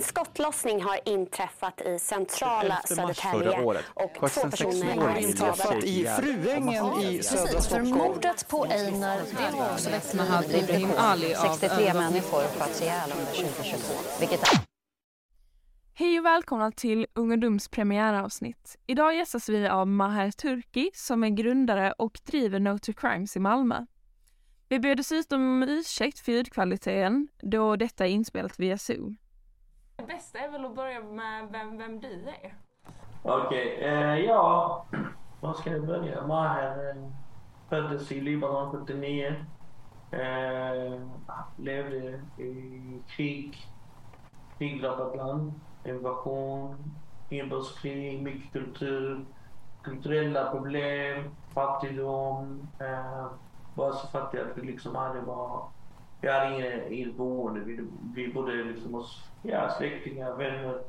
En skottlossning har inträffat i centrala Södertälje och två personer är inträffat i Fruängen i södra Stockholm. Mordet på Einar, har också väckt Mahad Ibrahim Ali av 63 människor sköts ihjäl under 2022. Vilket Hej och välkomna till Ungdoms premiäravsnitt. Idag gästas vi av Maher Turki som är grundare och driver No to Crimes i Malmö. Vi ber dessutom om ursäkt för ljudkvaliteten då detta är inspelat via Zoom. Det bästa är väl att börja med vem, vem du är. Okej, eh, ja. Var ska jag börja? Maher eh, föddes i Libanon 79. Eh, levde i krig, krigdrabbat land, invasion, inbördeskrig, mycket kultur, kulturella problem, fattigdom. Eh, var så fattig att vi liksom aldrig var... Vi hade ingen ingen boende. Vi, vi bodde liksom hos ja, släktingar, vänner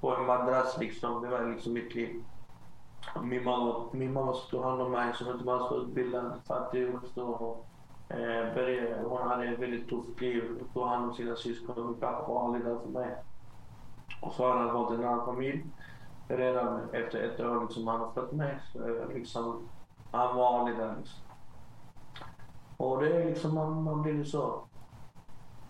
på en madrass liksom. Det var liksom mitt liv. Min mamma, min mamma tog hand om mig som inte var så utbildad, fattig och eh, började, hon hade ett väldigt tufft liv. Tog hand om sina syskon. Min pappa var aldrig där för mig. Och så har han valt en annan familj. Redan efter ett år liksom han har fått mig. Så eh, liksom, han var aldrig där liksom. Och det är liksom, man, man blir så...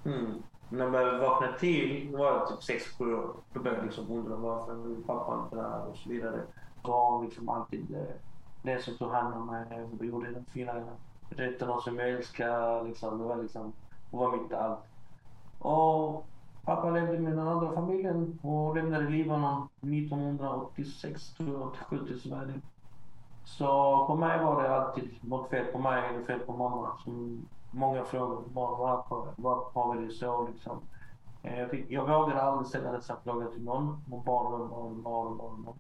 Mm. När man vaknade till var jag typ 6 7 år. Då började jag liksom undra varför min pappa inte där och så vidare. Så var liksom alltid eh, den som tog hand om mig och gjorde den fina rätterna som jag älskar. Liksom. Det var liksom, hon var mitt allt. Och pappa levde med den andra familjen och lämnade Libanon 1986, tror jag, 87 till Sverige. Så på mig var det alltid något fel på mig eller fel på mamma. Som många frågor. Varför, varför har vi det så liksom? Eh, jag, fick, jag vågade aldrig ställa dessa frågor till någon. Och barn, barn, barn, barn.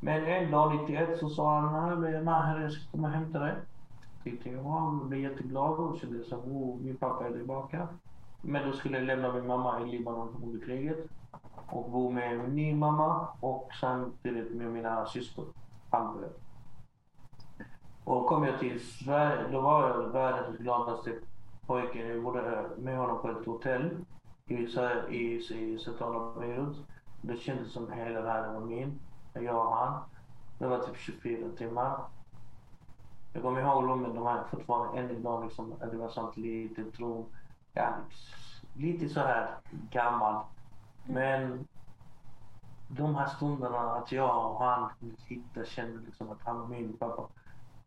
Men en dag 91 så sa han, Maher jag ska komma och hämta dig. Tyckte jag, han blev jätteglad och kände så oh, min pappa är tillbaka. Men då skulle jag lämna min mamma i Libanon under kriget. Och bo med min mamma och samtidigt med mina syskon. Halvbröder. Och kom jag till Sverige, då var jag världens gladaste pojke. Jag bodde med honom på ett hotell i, i, i centrala Beirut. Det kändes som hela världen var min. Jag och han. Det var typ 24 timmar. Jag kommer ihåg rummet, de här fortfarande än idag liksom, det var sånt litet rum. Ja, lite så här gammal. Men de här stunderna att jag och han hittade, kände liksom att han var min pappa.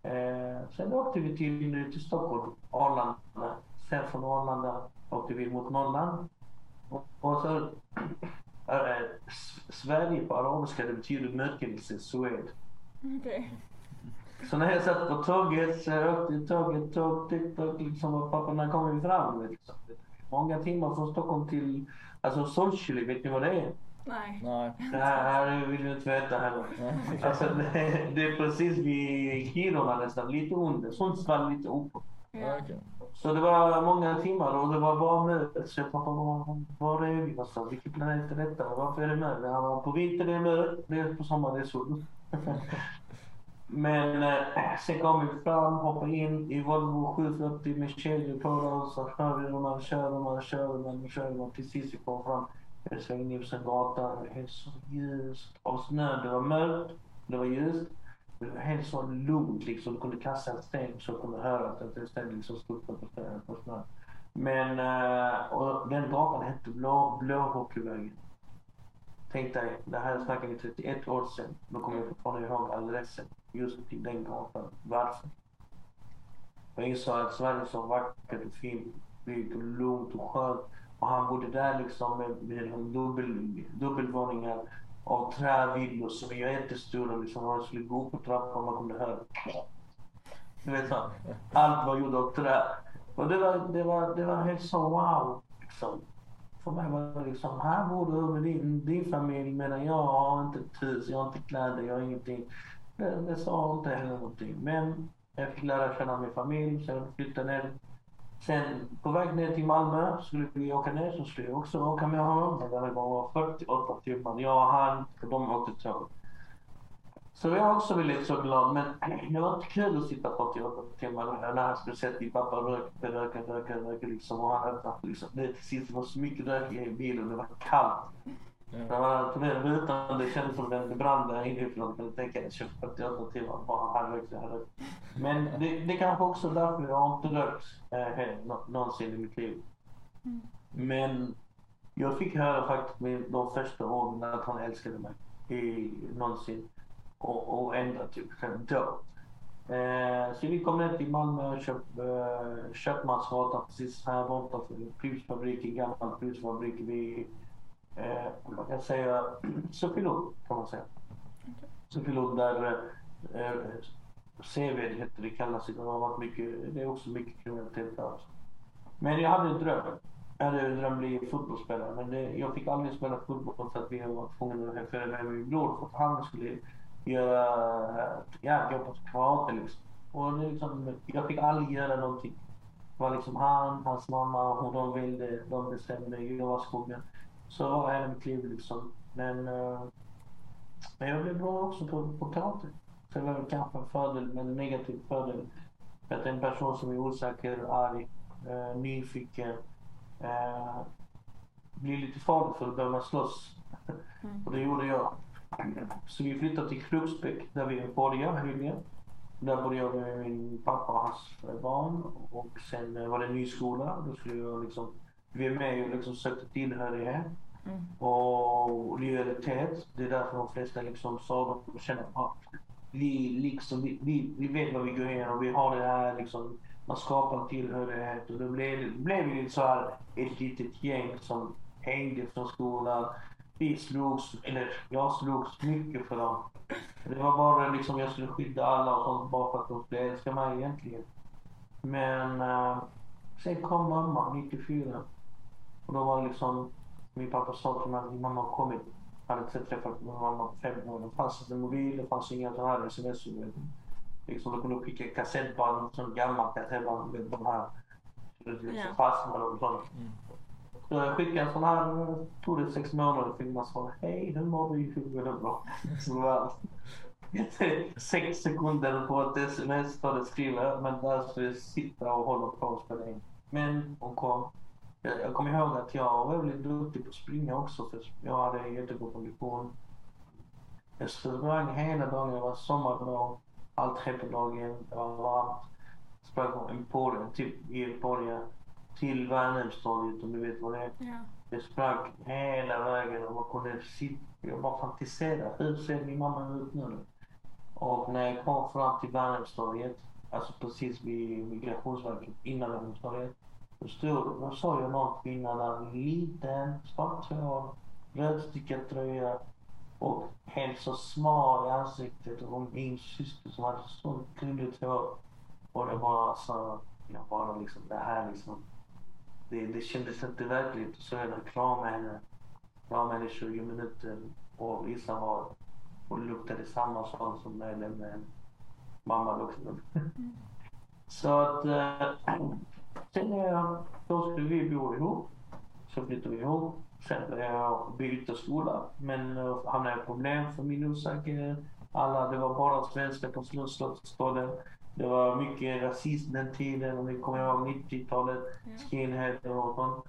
Eh, sen åkte vi till, till Stockholm, Arlanda. Sen från Arlanda åkte vi mot Norrland. Och, och så äh, Sverige på arabiska det betyder mörkelse, Sued. Okay. Så när jag satt på tåget så åkte tåget, tåg, tåg liksom och pappa när kom vi fram? Liksom. Många timmar från Stockholm till, alltså Solkylä, vet ni vad det är? Nej. Nej. Det här vill du inte veta heller. Alltså det, det är precis vid Kiruna nästan, lite under. Sundsvall lite uppåt. Ja. Okay. Så det var många timmar och det var bara mötet. Så jag pappa, var, var är vi någonstans? Vilken planet är detta? Varför är det möte? Han var på vintern är det möte, det är på sommaren det är sol. Men eh, sen kom vi fram, hoppade in i Volvo 740 med kedjor på oss. Så kör vi, man kör, man kör, man kör, man till sist vi kom fram. Jag såg in på gatan, det var så ljust av snö. Det var mörkt, det var ljust. Det var helt så lugnt liksom. Du kunde kasta en sten så kunde du höra att en liksom sten liksom studsade på, snö. Men, eh, och den gatan hette Blå, Blåhockeyvägen. Tänk dig, det här snackar vi 31 år sedan. Då kommer jag fortfarande ihåg adressen. Just till den gatan. Varför? Jag insåg att Sverige är så vackert och fint. Byggt och lugnt och skönt. Och han bodde där liksom med, med dubbel, dubbelvåningar av trävillor som är jättestora. Liksom. Man skulle gå upp på trappan man kunde höra. Du vet så. Allt var gjort av trä. Och det var, det var, det var helt så wow. Liksom. För mig var det liksom, här bor du med din, din familj medan jag har inte ett hus, jag har inte kläder, jag har ingenting. Det, det sa inte heller någonting. Men jag fick lära känna min familj, sen flyttade ner Sen på väg ner till Malmö skulle vi åka ner så skulle jag också åka med honom. Men det var 48 timmar. Jag och han, och de åkte tåg. Så jag var också väldigt så glad. Men det var inte kul att sitta på timmar när han skulle sätta din pappa röka, röka, röka, röka liksom. Och han öppnade liksom. Det, till sist var så mycket rök i bilen. Det var kallt. Tyvärr rutan, det kändes som den brann där inifrån. Jag köpte 48 timmar bara rökte. Men det, det kanske också därför jag inte rökt eh, någonsin i mitt liv. Mm. Men jag fick höra faktiskt med de första åren att han älskade mig i, någonsin. Och, och ända typ då. Eh, så vi kom ner till Malmö och köpte eh, Köpmansgatan precis här borta för Prusfabriken, gammal Prusfabrik vid, eh, man kan säga, Sofielund kan man säga. Okay. Sofielund där eh, Seved heter det, kallas det. Det har varit mycket, det är också mycket kriminalitet där. Men jag hade en dröm. Jag hade en dröm att bli fotbollsspelare men det, jag fick aldrig spela fotboll för att vi var tvungna att följa med min bror för att han skulle göra, ja, gå på karate liksom. Och det liksom, jag fick aldrig göra någonting. Det var liksom han, hans mamma, hon de ville, de bestämde, jag var skogen. Så var hela mitt liv liksom. Men, uh, men jag blev bra också på, på karate. Så det var väl kanske en fördel, men en negativ fördel. För att en person som är osäker, arg, uh, nyfiken, uh, blir lite farlig för att börja slåss. Mm. Och det gjorde jag. Så vi flyttade till Kruksbäck där vi började helgen. Där började jag med min pappa och hans barn. Och sen var det en ny skola. Då skulle jag liksom, vi är med och liksom sökte tillhörighet. Mm. Och lojalitet. Det är därför de flesta liksom sa, de känner att vi, liksom, vi, vi, vi vet vad vi går igenom. Vi har det här liksom, man skapar tillhörighet. Och då blev blev lite så här ett litet gäng som hängde från skolan vi slogs, eller jag slogs mycket för dem. Det var bara liksom jag skulle skydda alla och sånt bara för att de skulle älska mig egentligen. Men uh, sen kom mamma 94. Och då var det liksom, min pappa sa till mig att min mamma har kommit. Jag hade inte träffat min mamma på fem år. Det fanns inte mobil, det fanns inga sådana här sms. Liksom, de kunde skicka kassettband, sån gammal kassettband med de här. Liksom fastnade och sånt. Mm. Jag skickade en sån här, tog det sex månader fick man svara hej hur mår du? Hur går det bra? Så var sex sekunder på ett sms för att skriva men där ska jag sitta och hålla på och spela in. Men hon kom. Jag, jag kommer ihåg att jag var väldigt duktig på att springa också för jag hade jättegod kondition. Jag sprang hela dagen, jag var sommardag, allt tre på dagen, det var varmt. Sprang på Emporia, typ i Emporia till Värnhemstorget om du vet vad det är. Ja. Jag sprang hela vägen och man kunde sitta. Jag bara fantiserade. Hur ser min mamma ut nu? Och när jag kom fram till Värnhemstorget, alltså precis vid Migrationsverket innan Värnhemstorget. Då stod, då såg jag någon kvinna där, liten, svart hår, rödstickad tröja och helt så smal i ansiktet och min syster som hade så gulligt hår. Och det var så, jag bara liksom, det här liksom det, det kändes inte verkligt. Så jag kramade henne. Kramade henne i 20 minuter och vissa var och luktade samma sak som när jag lämnade henne. Mamma luktade. Mm. så att äh, sen äh, då skulle vi bo ihop. Så flyttade vi ihop. Sen började jag byta skola. Men äh, hamnade i problem för min osäkerhet. Alla, det var bara svenskar på Slottsstaden. Det var mycket rasism den tiden, om ni kommer ihåg 90-talet, skinhead och sånt.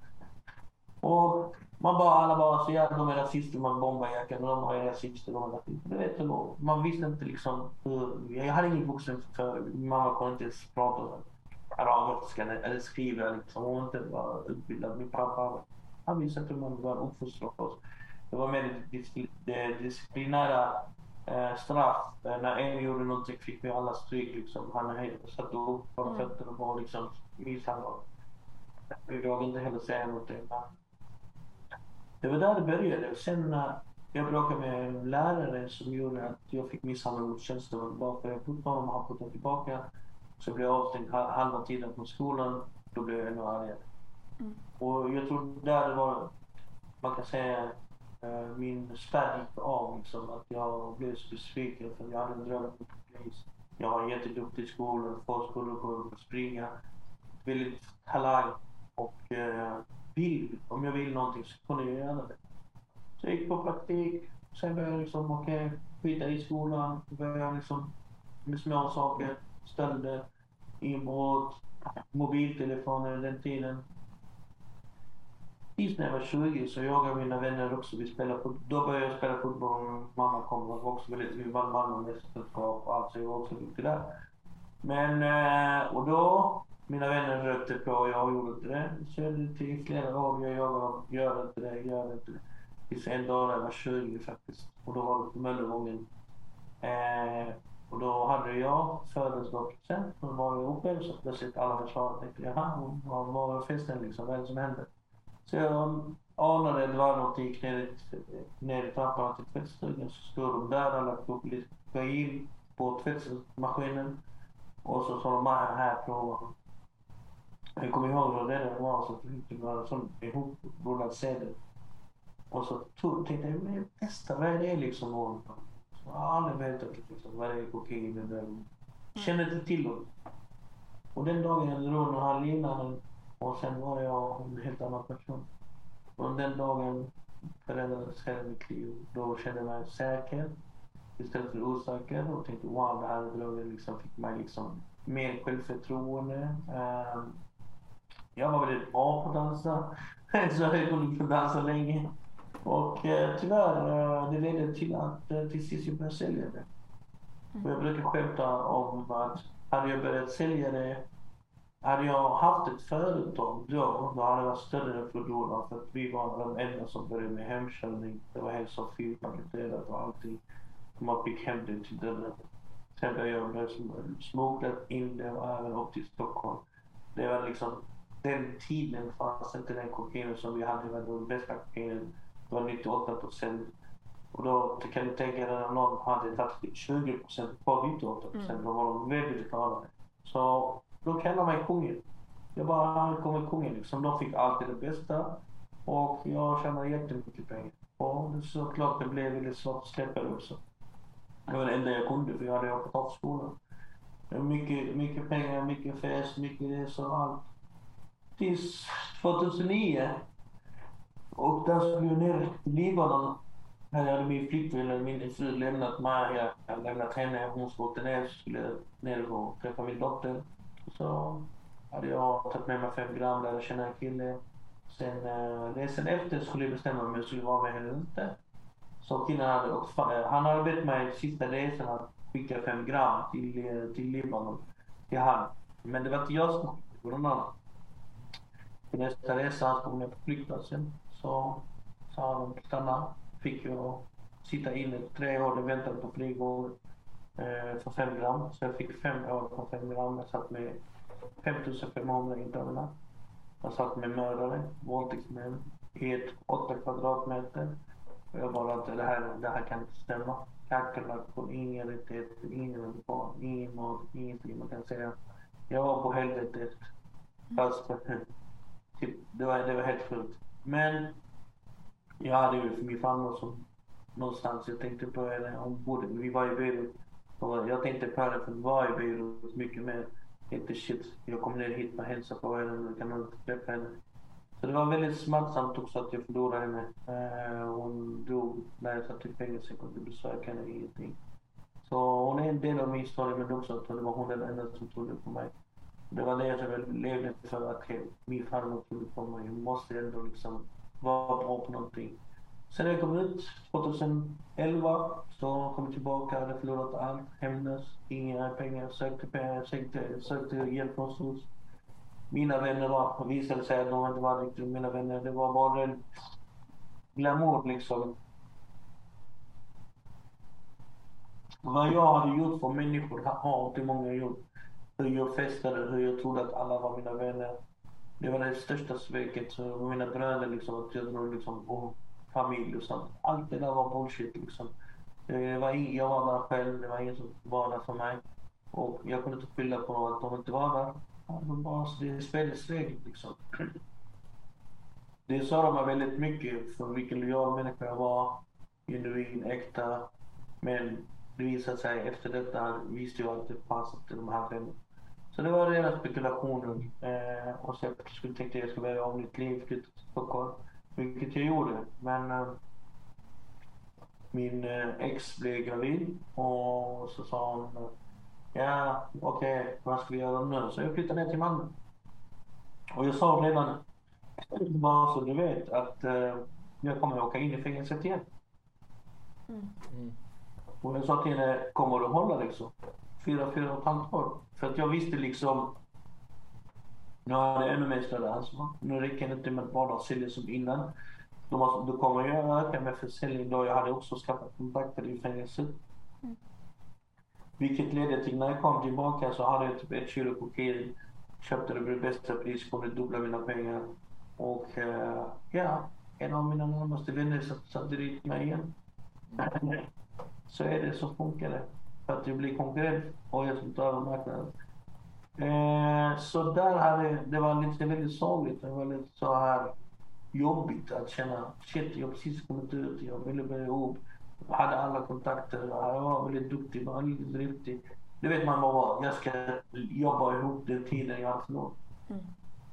Och man bara, alla bara så ja, de är rasister, man bombar jackan, de är rasister, de är rasister. Du vet, man visste inte liksom hur, jag hade ingen vuxen för mamma kunde inte ens prata arabiska var utbildad. Min pappa, han visste inte hur man var uppfostrad oss. Det var mer det disciplinära eh, straff. Eh, när en gjorde någonting fick vi alla stryk liksom. Han satte upp på mm. fötterna och var liksom misshandlad. Vi vågade inte heller säga någonting. Det var där det började. Sen när jag bråkade med en lärare som gjorde att jag fick misshandel mot tjänsteman bara för att jag fortfarande har fått tillbaka. Så blev jag avstängd halva tiden från skolan. Då blev jag ännu argare. Mm. Och jag tror där det var, man kan säga, Eh, min spärr gick av liksom. Att jag blev så besviken för jag hade en dröm om polis. Jag var jätteduktig i skolan, förskolekurv, springa. Väldigt talang och eh, vill, om jag vill någonting så kunde jag göra det. Så jag gick på praktik, sen började jag liksom, okej, okay, skita i skolan. Började liksom med små saker. Stölder, inbrott, mobiltelefoner den tiden. Tills när jag var 20 så jag och mina vänner också, vi spelade fotboll. Då började jag spela fotboll. Mamma kom och var också väldigt, vi vann Malmömästerskap och allt så jag var också duktig där. Men, eh, och då, mina vänner rökte på och jag gjorde inte det. Så jag till flera gånger. jag jagade. gör inte det, gör inte det. Tills en dag när jag var 20 faktiskt. Och då var det på Möllevången. Eh, och då hade jag födelsedagspresent. Då var vi så plötsligt alla försvarare Tänkte jaha, vad var det liksom? Vad är det som händer? Så jag anade att det var något, gick ner, ner i trappan till tvättstugan. Så stod de där alla gå in på tvättmaskinen. Och så sa de här, här prova. Jag kommer ihåg hur rädd jag var. Så det var en sån ihoprullad sedel. Och så tog, tänkte jag, men testa vad är det liksom? Och, jag har aldrig vetat liksom, vad det är kokain eller... Kände inte till honom. Och den dagen jag drog den här linan och sen var jag en helt annan person. Och den dagen förändrades hela mitt liv. Då kände jag mig säker istället för osäker och tänkte wow, det här drogen liksom fick mig liksom mer självförtroende. Um, jag var väldigt bra på att dansa, så jag kunde inte dansa länge. Och eh, tyvärr, eh, det ledde till att eh, till sist jag började sälja det. Mm. Och jag brukar skämta om att hade jag börjat sälja det hade jag haft ett företag då, då hade jag varit större Foodora för att vi var de enda som började med hemkörning. Det var helt så fyrpaketerat och allting. Man fick hem det till dörren. Sen började jag smuggla in det och även upp till Stockholm. Det var liksom, den tiden fanns inte den kokainen som vi hade, det var den bästa kokainen. Det var 98 procent. Och då kan du tänka dig när någon hade tagit 20 procent på 98 procent, mm. då var de väldigt glada. Så då kallar mig kungen. Jag bara, han kommer kungen liksom. De fick alltid det bästa. Och jag tjänade jättemycket pengar. Och såklart det blev väldigt svårt att släppa det också. Det var det enda jag kunde för jag hade hoppat av skolan. Mycket, mycket pengar, mycket fest, mycket resor och allt. Tills 2009. Och där skulle jag ner till Libanon. Här hade min flickvän, min fru, lämnat mig. Jag hade lämnat henne. Hon skulle åka ner, skulle ner och träffa min dotter. Så hade jag tagit med mig fem gram, lärde känna en kille. Sen eh, resan efter skulle jag bestämma om jag skulle vara med henne eller inte. Så killen hade, och, eh, han hade bett mig sista resan att skicka fem gram till, eh, till Libanon, till han. Men det var inte jag som skickade, det var någon annan. Nästa resa, han skulle ner på flygplatsen, så sa de stanna. Fick jag sitta inne tre år och vänta på flygvåg eh, för fem gram. Så jag fick fem år på fem gram. Jag satt med 5500 intagna. Jag satt med mördare, våldtäktsmän i ett åtta kvadratmeter. Och jag bara att det här, det här kan inte stämma. Kackerlackor, ingen rättighet, ingen barn, ingen mat, ingenting man kan säga. Jag var på helvetet. Fast typ, det, var, det var helt sjukt. Men jag hade ju min farmor som någonstans, jag tänkte på henne, hon bodde, vi var i Beirut. Och jag tänkte på henne för vi var i Beirut mycket mer. Inte shit, jag kom ner hit och hälsade på henne, kan man inte träffa henne. Så det var väldigt smärtsamt också att jag förlorade henne. Eh, hon dog när jag satt i fängelse, jag kunde inte besöka henne, ingenting. Så hon är en del av min historia, men också att det var hon den enda som trodde på mig. Det var det jag levde för, att min farmor trodde på mig. Jag måste ändå liksom vara bra på någonting. Sen när jag kom ut 2011 så kom jag tillbaka, hade förlorat allt, hämndes, inga pengar, sökte pengar, sökte, sökte hjälp från Mina vänner var, visade sig att de inte var riktigt mina vänner. Det var bara en glamour liksom. Vad jag hade gjort för människor har inte många gjort. Hur jag festade, hur jag trodde att alla var mina vänner. Det var det största sveket. Mina bröder liksom, att jag drog liksom om familj och sånt. Allt det där var bullshit liksom. Eh, det var, jag var där själv, det var ingen som var där för mig. Och jag kunde inte skylla på att de inte var där. De bara, det är spelets regler liksom. Det sa de mig väldigt mycket för vilken lojal människa jag var. Genuin, äkta. Men det visade sig efter detta visste jag att det fanns inte de här fem. Så det var rena spekulationer. Eh, och så jag skulle tänkte att jag skulle börja om mitt liv, flytta till Stockholm. Vilket jag gjorde. Men eh, min eh, ex blev gravid och så sa hon Ja, okej, okay, vad ska vi göra nu? Så jag flyttade ner till Malmö. Och jag sa redan, bara så du vet, att uh, jag kommer att åka in i fängelset igen. Mm. Mm. Och jag sa till henne, kommer du hålla liksom? Fyra, fyra och ett halvt år. För att jag visste liksom, nu har jag ännu mer större ansvar. Nu räcker det inte med att bara sälja som innan. Då, måste, då kommer jag öka med försäljning då jag hade också skaffat kontakter i fängelset. Mm. Vilket ledde till när jag kom tillbaka så hade jag typ ett kilo kokain. Köpte det på bästa pris, kunde dubbla mina pengar. Och uh, ja, en av mina närmaste vänner satte dit mig igen. så är det, så funkar det. Att jag blir konkurrent och jag ska ta över marknaden. Eh, så där hade, det var lite väldigt sorgligt. Det var lite så här jobbigt att känna, shit jag har precis kommit ut, jag ville börja upp. Jag hade alla kontakter, jag var väldigt duktig, bara lite driftig. Det vet man bara, jag ska jobba ihop den tiden jag har förlorat. Mm.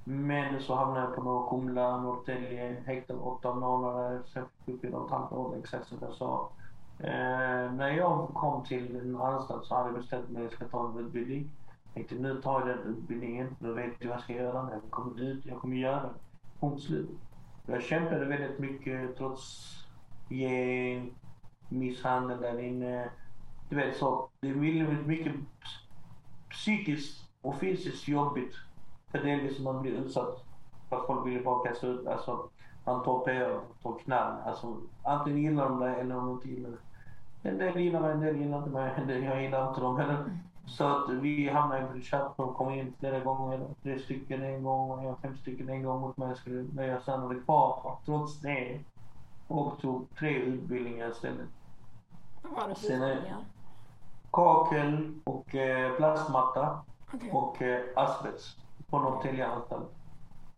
Men så hamnade jag på Kumla, Norrtälje, häktad åtta månader, sen fick jag fyra och ett halvt år exakt som jag sa. Eh, när jag kom till en anstalt så hade jag bestämt mig att jag ska ta en utbildning. Jag tänkte nu tar jag den utbildningen, nu vet jag vad jag ska göra när jag kommer ut. Jag kommer göra det. Punkt slut. Jag kämpade väldigt mycket trots gäng, misshandel där inne. Du vet så, det är väldigt mycket psykiskt och fysiskt jobbigt. För delvis man blir utsatt för att folk vill bara kasta ut, alltså man torpederar på knall. Alltså antingen gillar de det eller de inte gillar det. En del gillar mig, en del gillar inte mig, en del jag gillar inte dem heller. Så att vi hamnade i en chatt, de kom in flera gånger, tre stycken en gång och jag fem stycken en gång mot mig. Skulle, men jag stannade kvar trots det och tog tre utbildningar istället. Vad var det för utbildningar? Kakel och eh, plastmatta okay. och eh, asbest på Norrtäljeanstalten.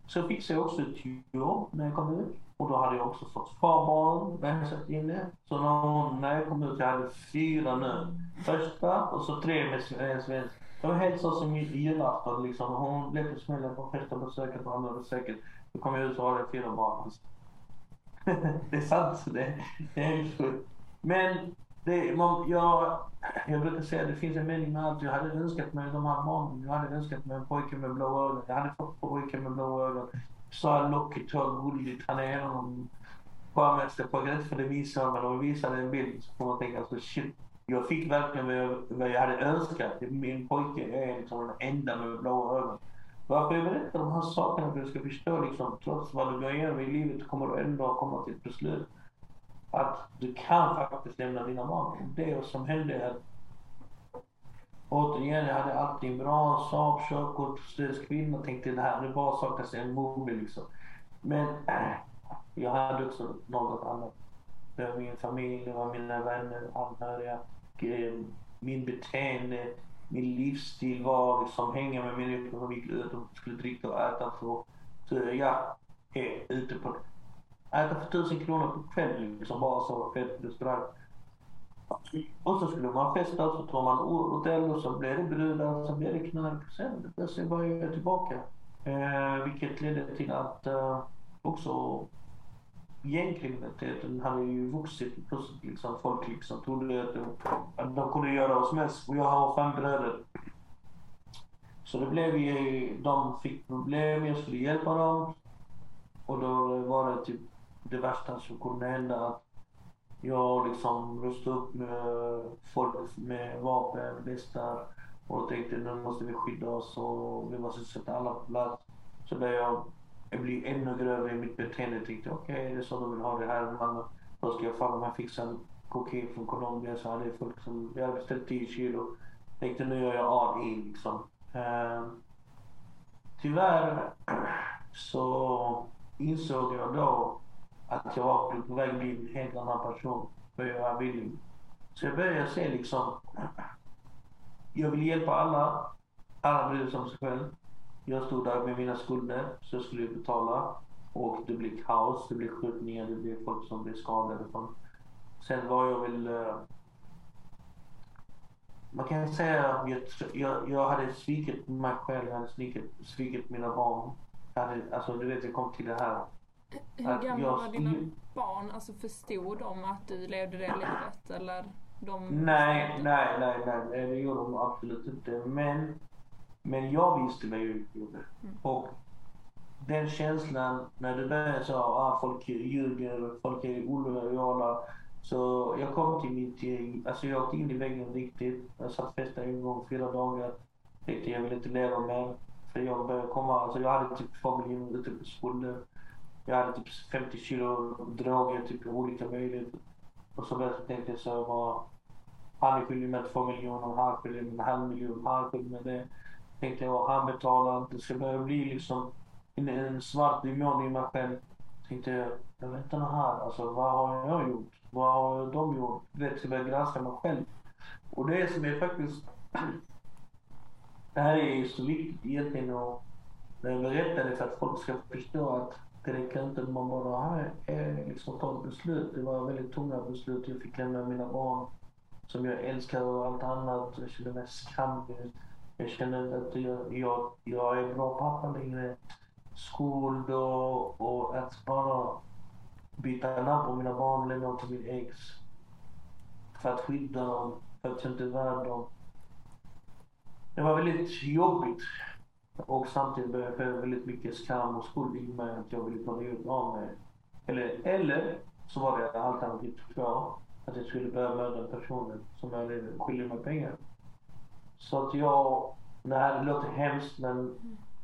Så fixade jag också ett jobb när jag kom ut. Och då hade jag också fått farbarn när jag satt inne. Så när, hon... när jag kom ut, jag hade fyra nu. Första och så tre med eh, svensk. Det var helt så som julafton liksom. Hon blev på smällen på första besöket och andra besöket. Då kom jag ut och hade fyra barn. det är sant. Det, det är helt sjukt. Men det, man, jag, jag brukar säga att det finns en mening med allt. Jag hade önskat mig de här barnen. Jag hade önskat mig en pojke med blå ögon. Jag hade fått en pojke med blå ögon. Så här lockigt och gulligt. Han är en av de skönaste pojkarna. För det visar man. Och visar en bild så får man tänka alltså shit. Jag fick verkligen vad jag, vad jag hade önskat. Min pojke är liksom den enda med blåa ögon. Varför jag berättar de här sakerna för att du ska förstå liksom, trots vad du går igenom i livet kommer du ändå komma till ett beslut att du kan faktiskt lämna dina barn. Det som hände är att återigen, jag hade allting bra. Saab, körkort, svensk kvinna. Tänkte det här, det bara saknas en mobil. liksom. Men äh, jag hade också något annat. Det var min familj, det var mina vänner, anhöriga. Min beteende, min livsstil var liksom hänga med människor som gick ut och skulle dricka och äta. för, så jag är ute på äta för tusen kronor på kväll. liksom bara så fett restaurang. Och så skulle man festa, så tar man hotell och så blir det brudar, så blir det knark. Sen plötsligt var jag tillbaka. Eh, vilket ledde till att eh, också gängkriminaliteten hade ju vuxit. Plötsligt liksom folk liksom trodde att de, att de kunde göra oss mest. Och jag har fem bröder. Så det blev ju, de fick problem, jag skulle hjälpa dem. Och då var det typ det värsta som kunde hända att jag liksom rustade upp med folk med vapen, västar och tänkte nu måste vi skydda oss och vi måste sätta alla på plats. Så där jag, jag blir ännu grövre i mitt beteende. Tänkte okej, okay, det är så de vill ha det här. Man, då ska jag fan man fixa kokain från Colombia så hade folk som, jag hade beställt 10 kilo. Tänkte nu gör jag all in liksom. Uh, tyvärr så insåg jag då att jag var på väg att bli en helt annan person. För jag var villig. Så jag började se liksom, jag vill hjälpa alla. Alla bryr sig om sig själv. Jag stod där med mina skulder, så jag skulle betala. Och det blev kaos, det blev skjutningar, det blev folk som blev skadade. Sen var jag väl... Eh, Man kan säga att jag, jag, jag hade svikit mig själv, jag hade svikit, svikit mina barn. Jag hade, alltså du vet, jag kom till det här hur gamla var dina barn, alltså förstod de att du levde det livet eller? De nej, nej, nej, nej, det gjorde de absolut inte. Men, men jag visste vad jag gjorde. Mm. Och den känslan när du börjar så ah, folk ljuger, folk är olojala. Så jag kom till mitt, alltså jag åkte in i väggen riktigt. Jag satt fästa en gång fyra dagar. Tänkte jag vill inte leva mer. För jag började komma, alltså jag hade typ två miljoner typ skulder. Jag hade typ 50 kilo droger, typ olika möjligheter. Och så började jag tänka så bara, han är skyldig mig två miljoner, han är skyldig mig en halv miljon, han är skyldig mig det. Tänkte jag, han betalar inte. Det ska börja bli liksom en, en svart demon i mig själv. Tänkte jag, jag vet inte här, alltså vad har jag gjort? Vad har de gjort? Det ska börja granska mig själv. Och det som är faktiskt det här är ju så viktigt egentligen att berätta det för att folk ska förstå att det räcker inte att man bara här, liksom tar ett beslut. Det var väldigt tunga beslut. Jag fick lämna mina barn som jag älskar och allt annat. Jag kände mig skamlös. Jag kände att jag, jag, jag är bra pappa längre. Skuld och, och att bara byta namn på mina barn och lämna dem till min ex. För att skydda dem, för att jag inte är värd dem. Det var väldigt jobbigt. Och samtidigt började jag väldigt mycket skam och skuld i mig att jag ville ta ut av mig. Eller, eller så var det alternativ två. Att jag skulle börja mörda personen som jag skyldig mig pengar. Så att jag, det här låter hemskt men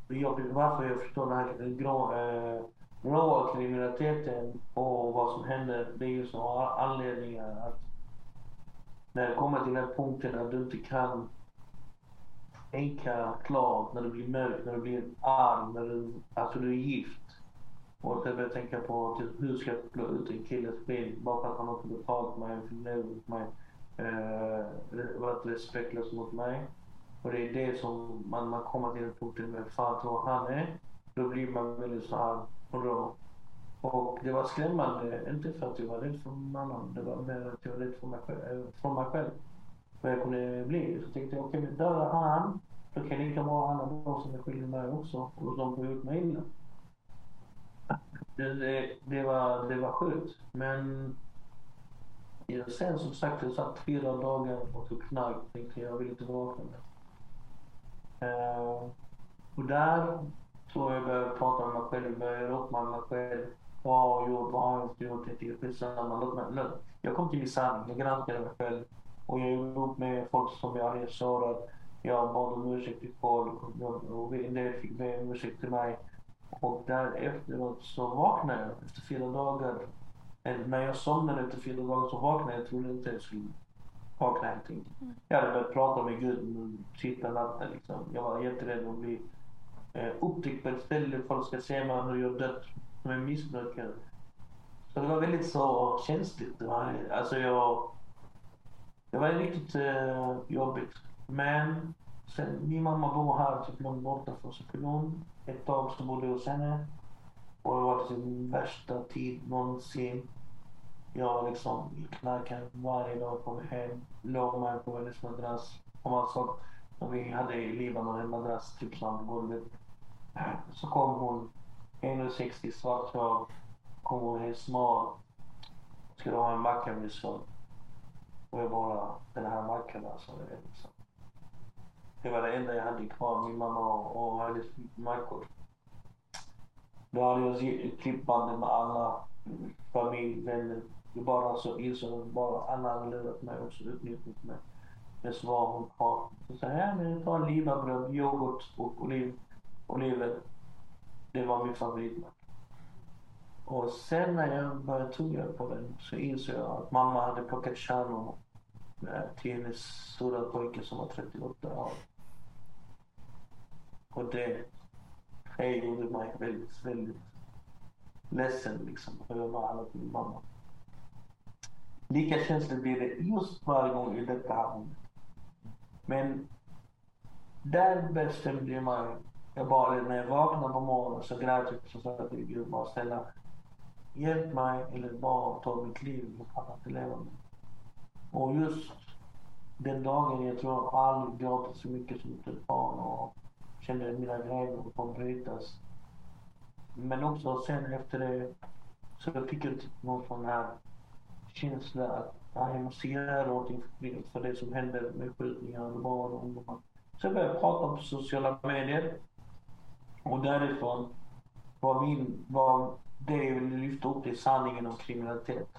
jag, varför jag förstår den här grå, eh, råa kriminaliteten och vad som händer. Det är ju så anledningar att när det kommer till den punkten att du inte kan tänka klart när du blir mörk, när du blir arg, när du, alltså du är gift. Och jag börjar tänka på typ, hur ska jag blå ut en killes ben bara för att han inte betalt mig, förnöjt mig, eh, varit respektlös mot mig. Och det är det som man, man kommer till den punkten med fan tror han är. Då blir man väldigt så här då? Och det var skrämmande, inte för att jag var rädd för mamman, det var mer att jag var rädd för mig själv. För mig själv vad jag kunde bli. Så tänkte jag, okej okay, men dödar han, då kan det lika bra alla de som är skyldiga mig också. Och de har gjort mig illa. Det, det, det, var, det var sjukt. Men ja, sen som sagt, jag satt fyra dagar och tog knark. Tänkte jag vill inte vakna med. Uh, eh, och där tror jag började prata med mig själv, började uppmana mig själv. Vad har jag gjort? Vad har jag inte gjort? Jag tänkte skitsamma, låt mig... Jag kom till min sanning. Jag granskade mig själv. Och jag gjorde upp med folk som jag hade sårat. Jag bad om ursäkt till folk och en del fick be om ursäkt till mig. Och därefteråt så vaknade jag efter fyra dagar. Eller när jag somnade efter fyra dagar så vaknade jag. Jag trodde inte jag skulle vakna helt enkelt. Mm. Jag hade börjat prata med Gud sista natten liksom. Jag var jätterädd att bli eh, upptäckt på ett ställe. Folk ska se mig hur jag dött som en missbrukare. Så det var väldigt så känsligt. Det var, alltså jag det var riktigt eh, jobbigt. Men sen, min mamma bor här typ långt borta från Cypern. Ett tag så bodde jag hos henne. Och det var sin typ värsta tid någonsin. Jag liksom knarkade varje dag, kom hem, låg mig på hennes madrass. Och man såg, alltså, när vi hade i Libanon en madrass typ som golvet. Så kom hon, 1,60 svart hår, kom hon helt smal. Skulle ha en macka med sånt. Och jag bara, den här mackan alltså. Liksom det var det enda jag hade kvar, min mamma och, och hennes mackor. Då hade jag klippbanden med alla familj, vänner. Jag bara så insåg att bara alla hade lurat mig och utnyttjat mig. Men så var hon kvar. Så sa jag, men ta limabröd, yoghurt och oliv, oliver. Det var min favoritmat. Och sen när jag började tugga på den så insåg jag att mamma hade plockat kärnor till hennes stora pojke som var 38 år. Och det, det gjorde mig väldigt, väldigt ledsen liksom. För jag var alla min mamma. Lika känsligt blir det just varje gång i detta rummet. Men där bestämde jag mig. Jag bara, när jag vaknade på morgonen så grät jag och sa till Gud bara snälla hjälp mig eller bara ta mitt liv. Jag kan inte leva med. Och just den dagen jag tror jag aldrig gråtit så mycket som ett barn och kände att mina grejer kom brytas. Alltså. Men också sen efter det, Så jag fick någon sån här känsla att jag måste göra någonting för det som hände med skjutningar och barn och ungdomar. Så jag började prata på sociala medier. Och därifrån var min, var det jag ville lyfta upp det sanningen om kriminalitet.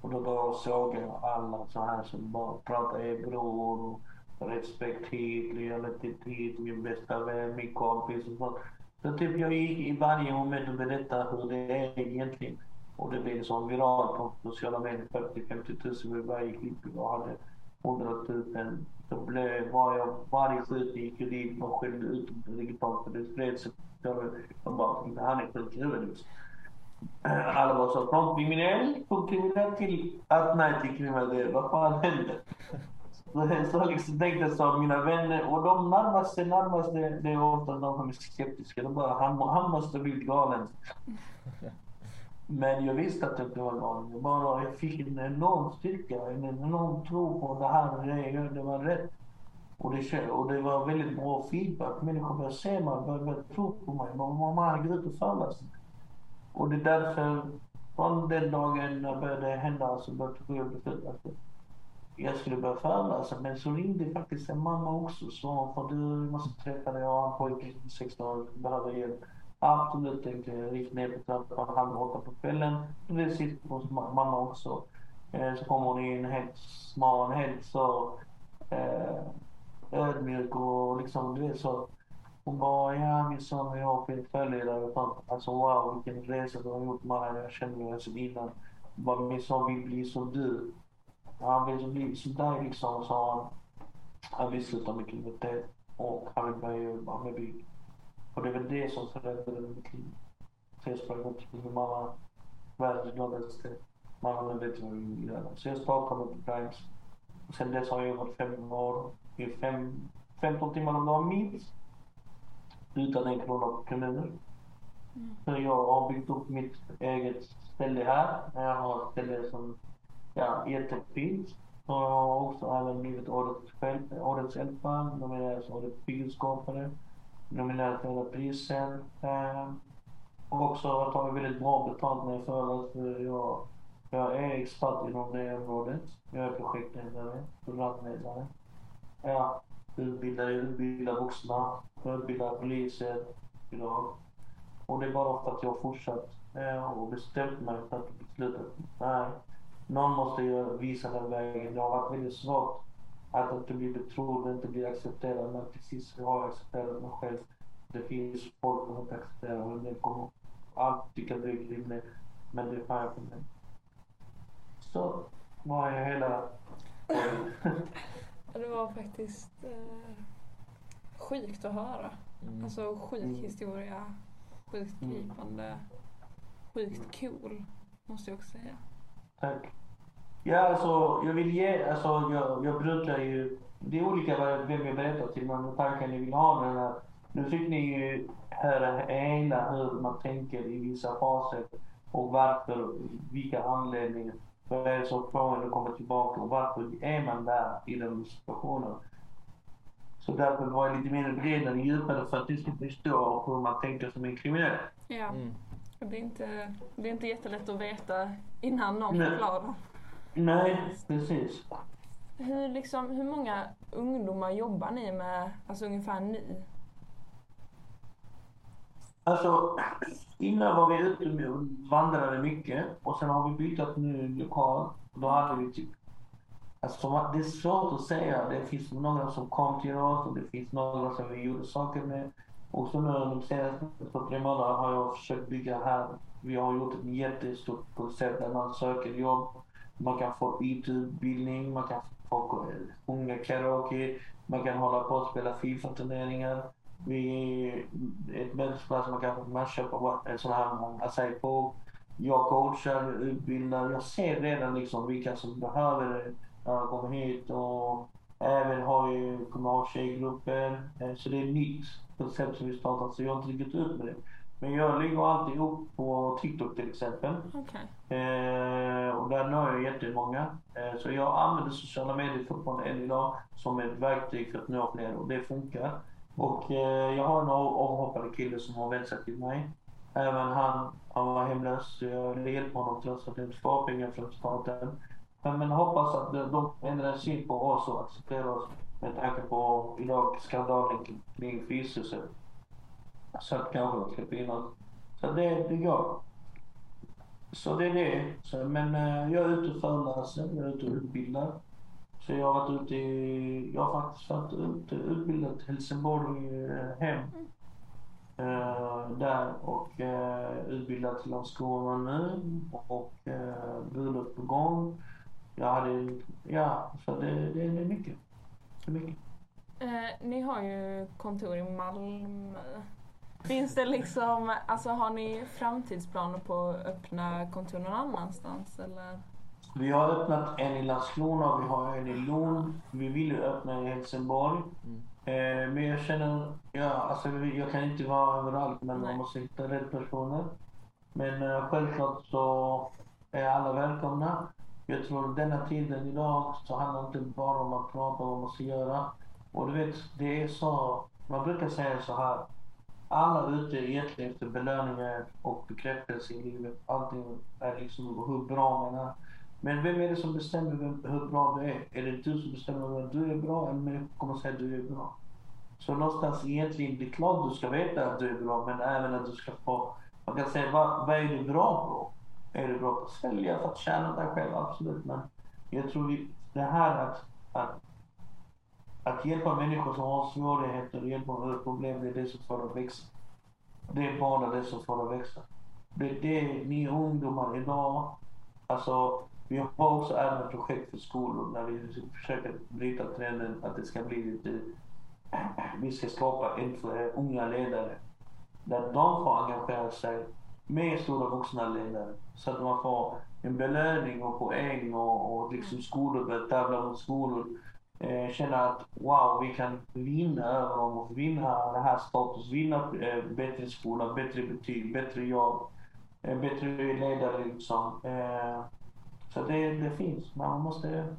Och då började såg jag alla så här som bara pratar är bror och respekt hit, lojalitet hit, min bästa vän, min kompis och sånt. Så typ jag gick i varje moment och berättade hur det är egentligen. Och det blev så viralt på sociala medier, 40-50 000 vid varje klipp jag hade. 100 000. Så blev varje, varje skjutning gick ju dit och skällde ut digitalt för det spred sig. Jag bara, han är sjuk i huvudet. Alla bara så, från kriminell, från kriminell till att nej till kriminell. Vad fan händer? Så, liksom tänkte jag så, mina vänner, och de närmaste, närmaste, det är ofta de som är skeptiska. De bara, han, han måste bli galen. Men jag visste att jag inte var galen. Jag, bara, jag fick en enorm styrka, en enorm tro på det här, det, det var rätt. Och det, och det var väldigt bra feedback. Människor började se mig, började tro på mig. Man, man ut och föreläser. Och det är därför, från den dagen när det började hända så började jag besluta jag skulle börja föreläsa. Men så ringde faktiskt en mamma också och sa för du måste träffa dig, jag har en pojke 16 år, behöver hjälp. Absolut, tänkte jag. Gick ner på trappan halv åtta på kvällen. Det sitter hos mamma också. Eh, så kommer hon in helt smal, helt så eh, ödmjuk och liksom, du vet så. Hon bara, ja min son och jag är följdledare. Alltså wow vilken resa du har gjort Maja. Jag känner mig sedan innan. Bara, min son vill bli som du. Han vill bli som dig liksom, sa han. Han vill sluta med kriminalitet och han vill börja med bygg. Och det är väl det som förändrade mitt liv. Så jag sprang upp till min mamma, världens gladaste. Mamma vet vad jag vill göra. Så jag startade med Grimes. Och sen dess har jag jobbat fem år, i fem, 15 timmar om dagen minst. Utan en krona på kommunen. Mm. Så jag har byggt upp mitt eget ställe här. Jag har ett ställe som ja, jättefint. Och jag har också även blivit årets, årets eldsjäl, nominerad som årets byggenskapare nominerad till hela prisen. Eh, och också att tagit väldigt bra betalt när för att Jag, jag är expert inom det området. Jag är projektledare, programledare. Ja, utbildar, utbildar vuxna, utbildar poliser idag. Och det är bara för att jag har fortsatt eh, och bestämt mig för att besluta nej, någon måste ju visa den vägen. Det har varit väldigt svårt att inte bli betrodd, inte bli accepterad. Men till sist har jag accepterat mig själv. Det finns folk som inte accepterar mig. Det kommer alltid tycka är kvinnor. Men det är fan för mig. Så var jag hela Det var faktiskt eh, sjukt att höra. Mm. Alltså sjuk mm. historia, sjukt mm. gripande, sjukt cool måste jag också säga. Tack. Ja, alltså jag vill ge, alltså jag, jag brukar ju, det är olika vem jag berättar till, men tanken ni vill ha den här. Nu fick ni ju höra hela hur man tänker i vissa faser och varför, vilka anledningar. Vad är det som får en att komma tillbaka och varför är man där i den situationen? Så därför var jag lite mer bredare, djupare för att ni ska förstå hur man tänker som en kriminell. Ja. Mm. Det, är inte, det är inte jättelätt att veta innan någon förklarar. Nej, precis. Hur, liksom, hur många ungdomar jobbar ni med, alltså ungefär ni? Alltså, innan var vi ute och vandrade mycket och sen har vi bytt nu lokal. Då hade vi typ Alltså, det är svårt att säga. Det finns några som kom till oss och det finns några som vi gjorde saker med. Och så nu de senaste två, tre månaderna har jag försökt bygga här. Vi har gjort ett jättestort koncept där man söker jobb man kan få IT-utbildning, man kan få sjunga karaoke, man kan hålla på och spela Fifa-turneringar. Vi ett mötesplats man kan eh, man på sådana här Asai på. Jag coachar, utbildar. Jag ser redan liksom vilka som behöver det när de kommer hit. Och även har vi kommer ha tjejgrupper. Eh, så det är ett nytt koncept som vi startat så jag har inte riktigt ut med det. Men jag lägger alltid upp på TikTok till exempel. Okay. Eh, och där når jag jättemånga. Eh, så jag använder sociala medier fortfarande än idag som ett verktyg för att nå fler och det funkar. Och eh, jag har en avhoppade kille som har vänt sig till mig. Även han, han var hemlös. Jag hjälpte honom trots att det inte var pengar från staten. Men, hoppas att de ändrar syn på oss och accepterar oss med tanke på idag skandalen kring fyshuset. Så att de släpper in oss. Så det, det går. Så det är det. Så, men uh, jag är ute och föreläser, jag är ute och utbildar. Så jag har varit ute i, jag har faktiskt varit ute utbildat Helsingborg uh, hem. Uh, där och uh, utbildat till Landskrona nu och uh, bröllop på gång. Jag hade, ja, så det, det, det är mycket. Det är mycket. Eh, ni har ju kontor i Malmö. Finns det liksom, alltså har ni framtidsplaner på att öppna kontor någon annanstans eller? Vi har öppnat en i Landskrona, vi har en i Lund. Vi vill ju öppna i Helsingborg. Mm. Eh, men jag känner, ja, alltså, jag kan inte vara överallt men Nej. man måste hitta rätt personer. Men eh, självklart så är alla välkomna. Jag tror denna tiden idag så handlar det inte bara om att prata om vad man ska göra. Och du vet, det är så, man brukar säga så här. Alla är ute egentligen efter belöningar och bekräftelse i livet. Allting är liksom hur bra man är. Men vem är det som bestämmer vem, hur bra du är? Är det du som bestämmer om du är bra eller människor kommer säga att du är bra? Så någonstans egentligen, det är klart du ska veta att du är bra, men även att du ska få, man kan säga vad, vad är du bra på? Är du bra på att sälja för att tjäna dig själv? Absolut. Men jag tror vi, det här att, att, att hjälpa människor som har svårigheter och hjälpa dem med problem, det är det som får dem att växa. Det är bara det som får dem att växa. Det är det ni ungdomar idag, alltså vi har också även projekt för skolor när vi försöker bryta trenden att det ska bli lite, vi ska skapa en för unga ledare där de får engagera sig med stora vuxna ledare. Så att man får en belöning och poäng och, och liksom skolor börjar tävla mot skolor. Eh, känna att wow, vi kan vinna över dem och vinna det här status, vinna eh, bättre skola, bättre betyg, bättre jobb, eh, bättre ledare liksom. Eh, så det, det finns. Man måste,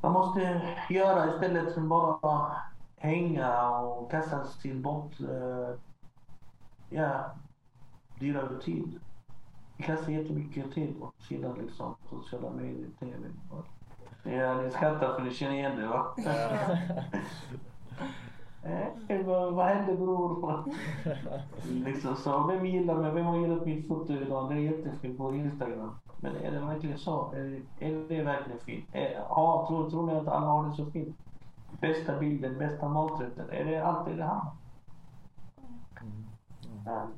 man måste göra istället för bara hänga och kasta sin bort, eh, ja, dyrare tid. Vi kastar jättemycket tid på sidan liksom, sociala medier, TV. Ja, ni skrattar för ni känner igen det va? Eh, vad, vad hände bror? liksom så, vem gillar mig? Vem har gillat min foto idag? Det är jättefint på Instagram. Men är det verkligen så? Är det, är det verkligen fint? Är, ha, tror, tror ni att alla har det så fint? Bästa bilden, bästa maträtten. Är det alltid det här? Mm. Mm.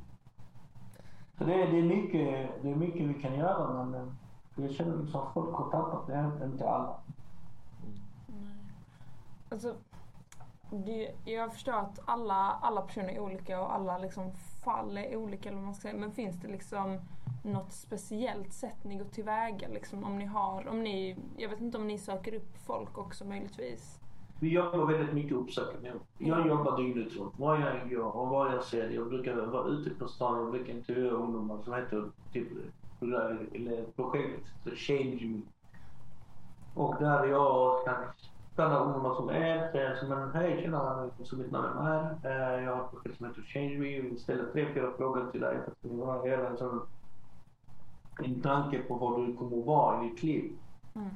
Så det, det, är mycket, det är mycket vi kan göra men jag känner liksom att folk har tappat det, är inte alla. Mm. Alltså, det, jag förstår att alla, alla personer är olika och alla liksom fall är olika eller vad man ska säga. Men finns det liksom något speciellt sätt ni går tillväga? Liksom, om ni har, om ni, jag vet inte om ni söker upp folk också möjligtvis? Vi jobbar väldigt mycket uppsökande. Jag jobbar dygnet runt. Vad jag gör och vad jag ser. Jag brukar vara ute på stan och brukar intervjua ungdomar som heter typ, eller Change Me. Och där jag kan stanna ungdomar som är, som en hej tjena, som mitt namn är. Eh, jag har ett projekt som heter Change Me. Vill ställa tre, fyra frågor till dig för att kunna göra en sån en tanke på vad du kommer att vara i ditt liv. Mm.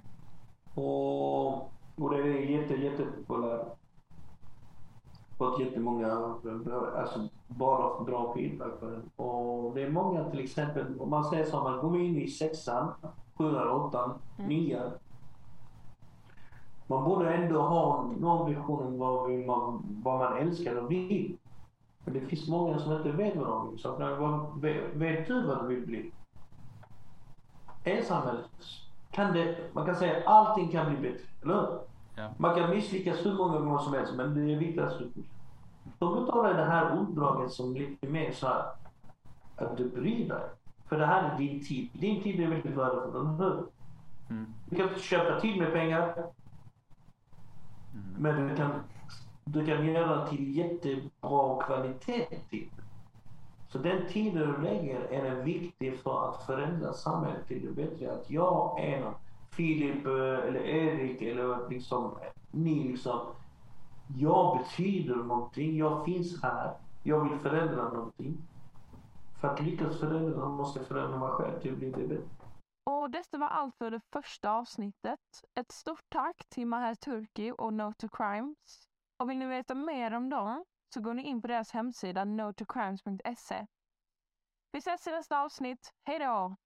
Och och det är jätte, jättepopulärt. Fått jättemånga, alltså bara bra feedback på den. Och det är många till exempel, om man säger så, man går in i sexan, sjuan, åttan, mm. nian. Man borde ändå ha någon vision om vad man, vad man älskar och vill. Men det finns många som inte vet vad de vill. Så vad, vet du vad du vill bli? Är samhället kan det, man kan säga att allting kan bli bättre, eller hur? Ja. Man kan misslyckas hur många gånger som helst, men det är viktigt att De betalar det här uppdraget som lite mer så här, att du bryr dig. För det här är din tid. Din tid är väldigt värdefull, eller hur? Mm. Du kan köpa tid med pengar. Mm. Men du kan, du kan göra till jättebra kvalitet tid. Så den tiden du lägger är den viktig för att förändra samhället till det bättre. Att jag någon, Filip eh, eller Erik eller liksom ni liksom. Jag betyder någonting. Jag finns här. Jag vill förändra någonting. för att lyckas förändra måste förändra mig själv till att bli det Och detta var allt för det första avsnittet. Ett stort tack till Maher Turki och No to Crimes. Och vill ni veta mer om dem så går ni in på deras hemsida notocrimes.se. Vi ses i nästa avsnitt. Hej då!